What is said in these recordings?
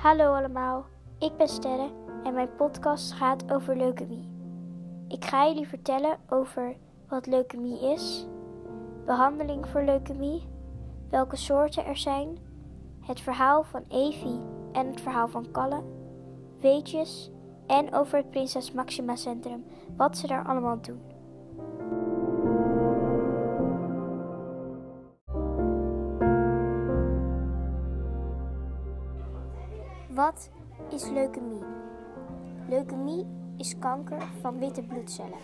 Hallo allemaal, ik ben Sterre en mijn podcast gaat over leukemie. Ik ga jullie vertellen over wat leukemie is, behandeling voor leukemie, welke soorten er zijn, het verhaal van Evie en het verhaal van Kalle, weetjes en over het Prinses Maxima Centrum, wat ze daar allemaal doen. Is leukemie? Leukemie is kanker van witte bloedcellen.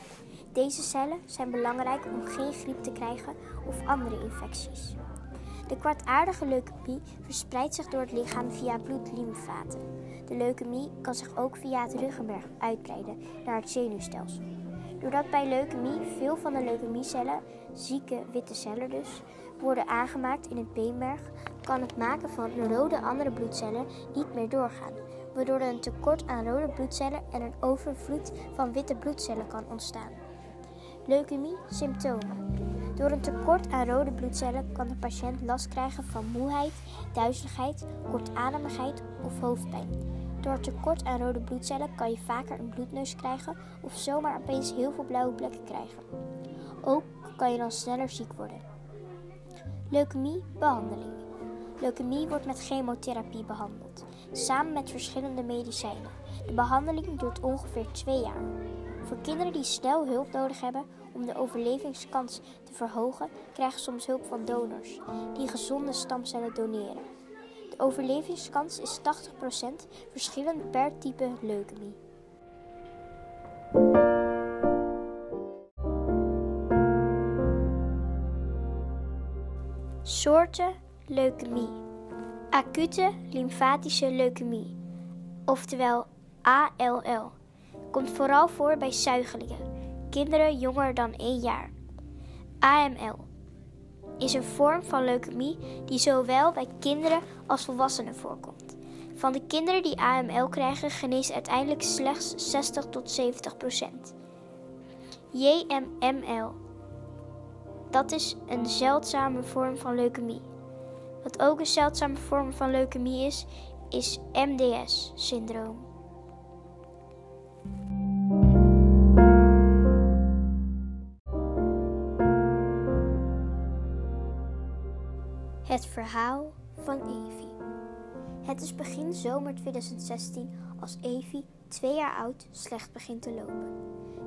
Deze cellen zijn belangrijk om geen griep te krijgen of andere infecties. De kwartaardige leukemie verspreidt zich door het lichaam via bloedlymfaten. De leukemie kan zich ook via het ruggenmerg uitbreiden naar het zenuwstelsel. Doordat bij leukemie veel van de leukemiecellen, zieke witte cellen dus, worden aangemaakt in het beenmerg, kan het maken van rode andere bloedcellen niet meer doorgaan, waardoor er een tekort aan rode bloedcellen en een overvloed van witte bloedcellen kan ontstaan. Leukemie symptomen. Door een tekort aan rode bloedcellen kan de patiënt last krijgen van moeheid, duizeligheid, kortademigheid of hoofdpijn. Door tekort aan rode bloedcellen kan je vaker een bloedneus krijgen of zomaar opeens heel veel blauwe plekken krijgen. Ook kan je dan sneller ziek worden. Leukemiebehandeling. Leukemie wordt met chemotherapie behandeld, samen met verschillende medicijnen. De behandeling duurt ongeveer twee jaar. Voor kinderen die snel hulp nodig hebben om de overlevingskans te verhogen, krijgen soms hulp van donors die gezonde stamcellen doneren. De overlevingskans is 80%, verschillend per type leukemie. Soorten leukemie. Acute lymfatische leukemie, oftewel ALL, komt vooral voor bij zuigelingen, kinderen jonger dan 1 jaar. AML is een vorm van leukemie die zowel bij kinderen als volwassenen voorkomt. Van de kinderen die AML krijgen geneest uiteindelijk slechts 60 tot 70 procent. JMML. Dat is een zeldzame vorm van leukemie. Wat ook een zeldzame vorm van leukemie is, is MDS-syndroom. Het verhaal van Evie. Het is begin zomer 2016 als Evie, twee jaar oud, slecht begint te lopen.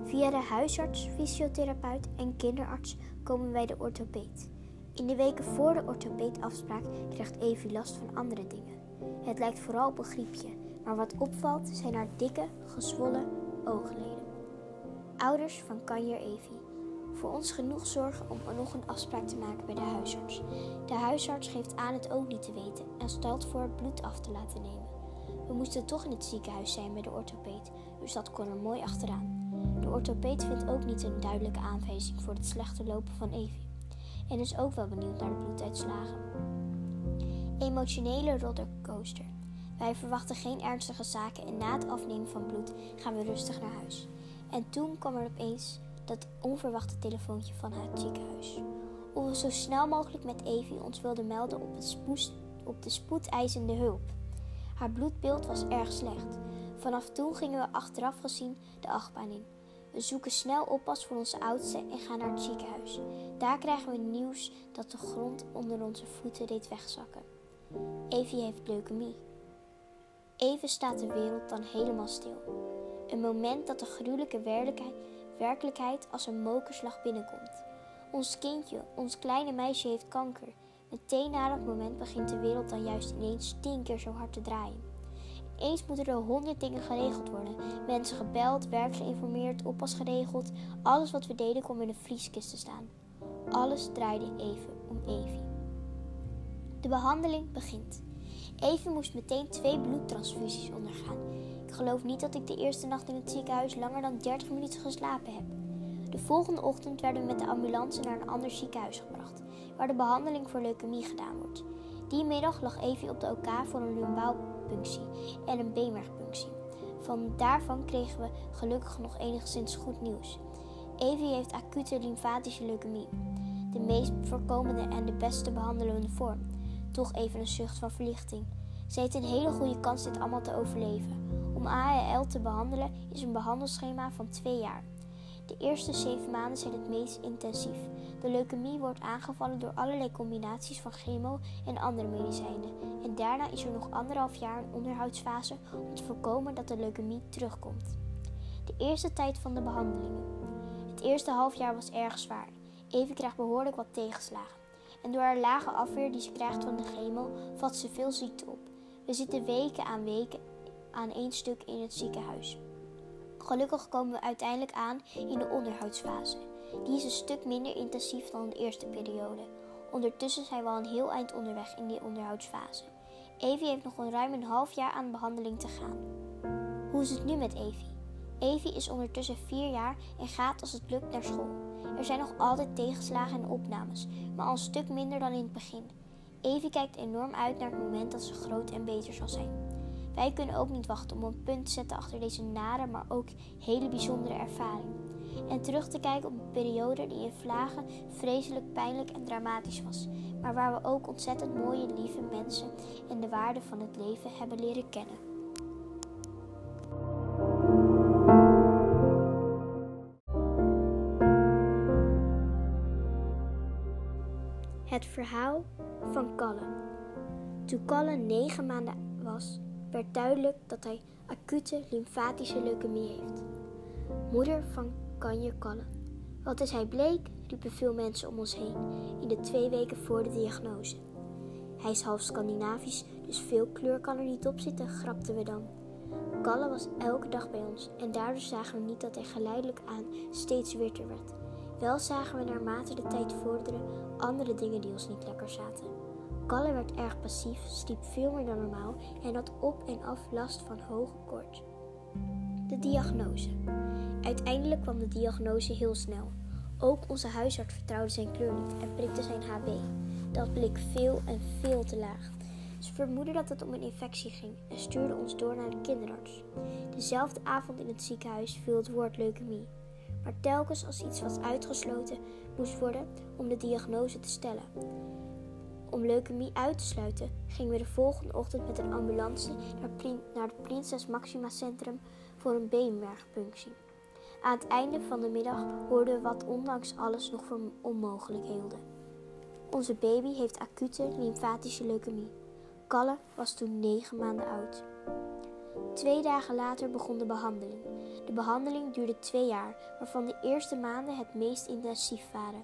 Via de huisarts, fysiotherapeut en kinderarts komen wij de orthopeed. In de weken voor de orthopeedafspraak krijgt Evie last van andere dingen. Het lijkt vooral op een griepje, maar wat opvalt zijn haar dikke, gezwollen oogleden. Ouders van kanjer Evie. Voor ons genoeg zorgen om nog een afspraak te maken bij de huisarts. De huisarts geeft aan het ook niet te weten en stelt voor bloed af te laten nemen. We moesten toch in het ziekenhuis zijn bij de orthopeed, dus dat kon er mooi achteraan. De orthopeed vindt ook niet een duidelijke aanwijzing voor het slechte lopen van Evie en is ook wel benieuwd naar de bloeduitslagen. Emotionele rollercoaster. Wij verwachten geen ernstige zaken en na het afnemen van bloed gaan we rustig naar huis. En toen kwam er opeens dat onverwachte telefoontje van het ziekenhuis. Of we zo snel mogelijk met Evie ons wilden melden op, het op de spoedeisende hulp. Haar bloedbeeld was erg slecht. Vanaf toen gingen we achteraf gezien de achtbaan in. We zoeken snel oppas voor onze oudste en gaan naar het ziekenhuis. Daar krijgen we nieuws dat de grond onder onze voeten deed wegzakken. Evie heeft leukemie. Even staat de wereld dan helemaal stil. Een moment dat de gruwelijke werkelijkheid, werkelijkheid als een mokerslag binnenkomt. Ons kindje, ons kleine meisje heeft kanker. Meteen na dat moment begint de wereld dan juist ineens tien keer zo hard te draaien. Eens moeten er honderd dingen geregeld worden. Mensen gebeld, werk geïnformeerd, oppas geregeld. Alles wat we deden kwam in een vrieskist te staan. Alles draaide even om Evie. De behandeling begint. Evie moest meteen twee bloedtransfusies ondergaan. Ik geloof niet dat ik de eerste nacht in het ziekenhuis langer dan 30 minuten geslapen heb. De volgende ochtend werden we met de ambulance naar een ander ziekenhuis gebracht, waar de behandeling voor leukemie gedaan wordt. Die middag lag Evie op de OK voor een en een beenmergpunctie. Van daarvan kregen we gelukkig nog enigszins goed nieuws. Evie heeft acute lymfatische leukemie. De meest voorkomende en de beste behandelende vorm. Toch even een zucht van verlichting. Ze heeft een hele goede kans dit allemaal te overleven. Om ALL te behandelen is een behandelschema van twee jaar. De eerste zeven maanden zijn het meest intensief. De leukemie wordt aangevallen door allerlei combinaties van chemo en andere medicijnen. En daarna is er nog anderhalf jaar een onderhoudsfase om te voorkomen dat de leukemie terugkomt. De eerste tijd van de behandelingen. Het eerste half jaar was erg zwaar. Evie krijgt behoorlijk wat tegenslagen. En door haar lage afweer die ze krijgt van de chemo, vat ze veel ziekte op. We zitten weken aan weken aan één stuk in het ziekenhuis. Gelukkig komen we uiteindelijk aan in de onderhoudsfase. Die is een stuk minder intensief dan de eerste periode. Ondertussen zijn we al een heel eind onderweg in die onderhoudsfase. Evie heeft nog een ruim een half jaar aan behandeling te gaan. Hoe is het nu met Evie? Evie is ondertussen vier jaar en gaat als het lukt naar school. Er zijn nog altijd tegenslagen en opnames, maar al een stuk minder dan in het begin. Evie kijkt enorm uit naar het moment dat ze groot en beter zal zijn. Wij kunnen ook niet wachten om een punt te zetten achter deze nare, maar ook hele bijzondere ervaring. En terug te kijken op een periode die in vlagen vreselijk pijnlijk en dramatisch was, maar waar we ook ontzettend mooie, lieve mensen en de waarde van het leven hebben leren kennen. Het verhaal van Kalle. Toen Kalle negen maanden was, werd duidelijk dat hij acute lymfatische leukemie heeft. Moeder van Kanje Kalle. Wat is hij bleek, riepen veel mensen om ons heen in de twee weken voor de diagnose. Hij is half Scandinavisch, dus veel kleur kan er niet op zitten, grapten we dan. Kalle was elke dag bij ons en daardoor zagen we niet dat hij geleidelijk aan steeds witter werd. Wel zagen we naarmate de tijd vorderde andere dingen die ons niet lekker zaten. Kalle werd erg passief, sliep veel meer dan normaal en had op en af last van hoge koorts. De diagnose. Uiteindelijk kwam de diagnose heel snel. Ook onze huisarts vertrouwde zijn kleur niet en prikte zijn HB. Dat bleek veel en veel te laag. Ze vermoedde dat het om een infectie ging en stuurde ons door naar de kinderarts. Dezelfde avond in het ziekenhuis viel het woord leukemie. Maar telkens als iets was uitgesloten moest worden om de diagnose te stellen. Om leukemie uit te sluiten, gingen we de volgende ochtend met een ambulance naar, naar het Prinses Maxima Centrum voor een beenmergpunctie. Aan het einde van de middag hoorden we wat ondanks alles nog voor onmogelijk hielden. Onze baby heeft acute lymfatische leukemie. Kalle was toen negen maanden oud. Twee dagen later begon de behandeling. De behandeling duurde twee jaar, waarvan de eerste maanden het meest intensief waren.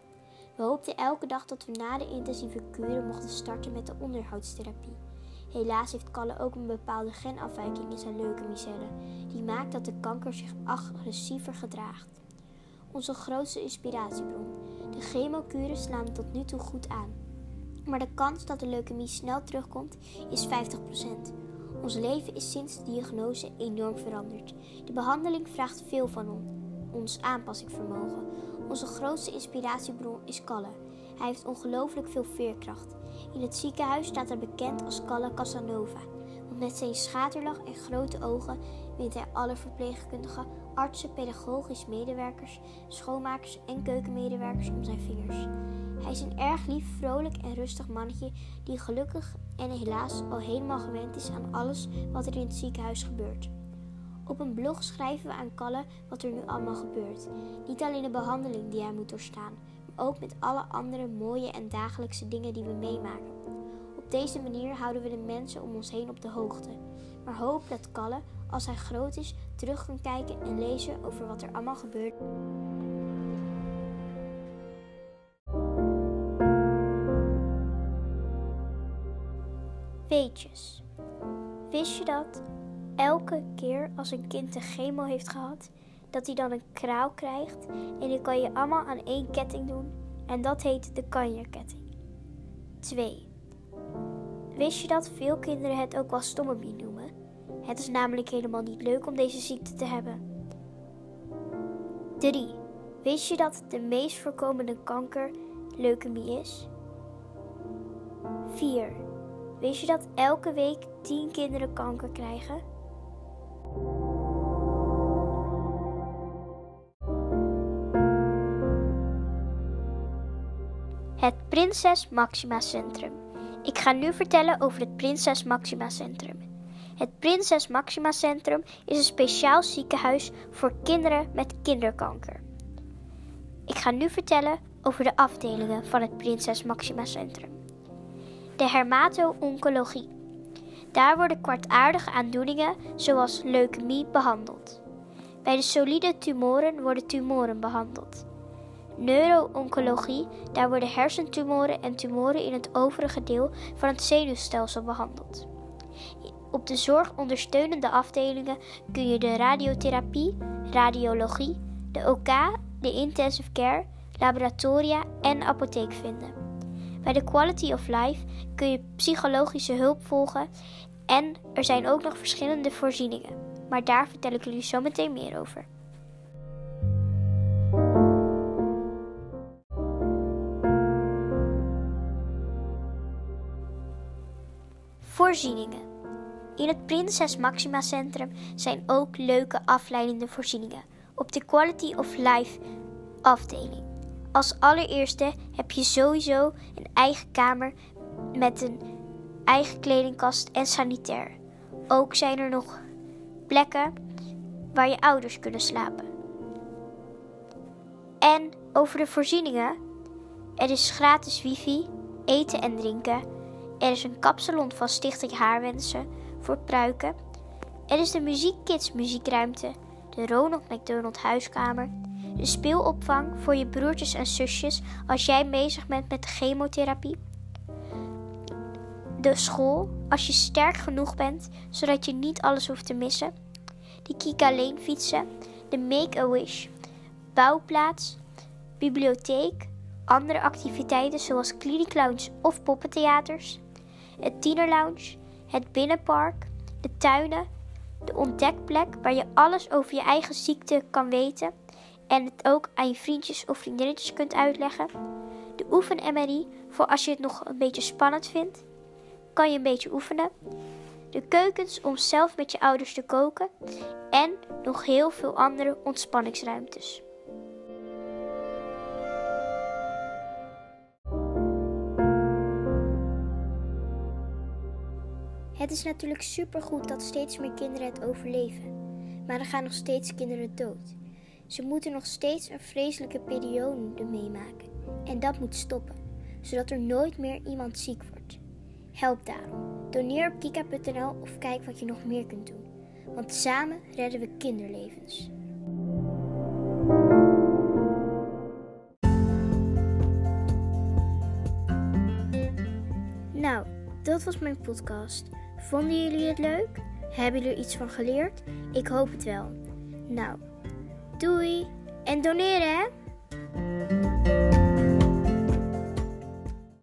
We hoopten elke dag dat we na de intensieve kuren mochten starten met de onderhoudstherapie. Helaas heeft Kalle ook een bepaalde genafwijking in zijn leukemiecellen, die maakt dat de kanker zich agressiever gedraagt. Onze grootste inspiratiebron. De chemokuren slaan tot nu toe goed aan. Maar de kans dat de leukemie snel terugkomt is 50%. Ons leven is sinds de diagnose enorm veranderd. De behandeling vraagt veel van ons, ons aanpassingsvermogen, onze grootste inspiratiebron is Kalle. Hij heeft ongelooflijk veel veerkracht. In het ziekenhuis staat hij bekend als Kalle Casanova. Want met zijn schaterlach en grote ogen wint hij alle verpleegkundigen, artsen, pedagogisch medewerkers, schoonmakers en keukenmedewerkers om zijn vingers. Hij is een erg lief, vrolijk en rustig mannetje die gelukkig en helaas al helemaal gewend is aan alles wat er in het ziekenhuis gebeurt. Op een blog schrijven we aan Kalle wat er nu allemaal gebeurt. Niet alleen de behandeling die hij moet doorstaan, maar ook met alle andere mooie en dagelijkse dingen die we meemaken. Op deze manier houden we de mensen om ons heen op de hoogte. Maar hoop dat Kalle, als hij groot is, terug kan kijken en lezen over wat er allemaal gebeurt. Weetjes. Wist je dat elke keer als een kind de chemo heeft gehad, dat hij dan een kraal krijgt. En die kan je allemaal aan één ketting doen. En dat heet de kanjerketting. 2. Wist je dat veel kinderen het ook wel stommebie noemen? Het is namelijk helemaal niet leuk om deze ziekte te hebben. 3. Wist je dat de meest voorkomende kanker leukemie is? 4. Wist je dat elke week 10 kinderen kanker krijgen? Het Prinses Maxima Centrum. Ik ga nu vertellen over het Prinses Maxima Centrum. Het Prinses Maxima Centrum is een speciaal ziekenhuis voor kinderen met kinderkanker. Ik ga nu vertellen over de afdelingen van het Prinses Maxima Centrum. De hermato-oncologie. Daar worden kwartaardige aandoeningen zoals leukemie behandeld. Bij de solide tumoren worden tumoren behandeld. Neuro-oncologie, daar worden hersentumoren en tumoren in het overige deel van het zenuwstelsel behandeld. Op de zorgondersteunende afdelingen kun je de radiotherapie, radiologie, de OK, de intensive care, laboratoria en apotheek vinden. Bij de Quality of Life kun je psychologische hulp volgen en er zijn ook nog verschillende voorzieningen. Maar daar vertel ik jullie zo meteen meer over. Voorzieningen. In het Prinses Maxima Centrum zijn ook leuke afleidende voorzieningen op de Quality of Life afdeling. Als allereerste heb je sowieso een eigen kamer met een eigen kledingkast en sanitair. Ook zijn er nog plekken waar je ouders kunnen slapen. En over de voorzieningen. Er is gratis wifi, eten en drinken. Er is een kapsalon van Stichting Haarwensen voor pruiken. Er is de Muziek Kids muziekruimte, de Ronald McDonald huiskamer, de speelopvang voor je broertjes en zusjes als jij bezig bent met de chemotherapie. De school als je sterk genoeg bent, zodat je niet alles hoeft te missen. De Kika Lane fietsen, de Make-A-Wish, bouwplaats, bibliotheek, andere activiteiten zoals clinic lounge of poppentheaters, het tienerlounge, het binnenpark, de tuinen, de ontdekplek waar je alles over je eigen ziekte kan weten en het ook aan je vriendjes of vriendinnetjes kunt uitleggen. De oefen-MRI voor als je het nog een beetje spannend vindt. Kan je een beetje oefenen. De keukens om zelf met je ouders te koken. En nog heel veel andere ontspanningsruimtes. Het is natuurlijk supergoed dat steeds meer kinderen het overleven. Maar er gaan nog steeds kinderen dood. Ze moeten nog steeds een vreselijke periode meemaken. En dat moet stoppen, zodat er nooit meer iemand ziek wordt. Help daarom. Doneer op kika.nl of kijk wat je nog meer kunt doen. Want samen redden we kinderlevens. Nou, dat was mijn podcast. Vonden jullie het leuk? Hebben jullie er iets van geleerd? Ik hoop het wel. Nou, doei en doneren hè!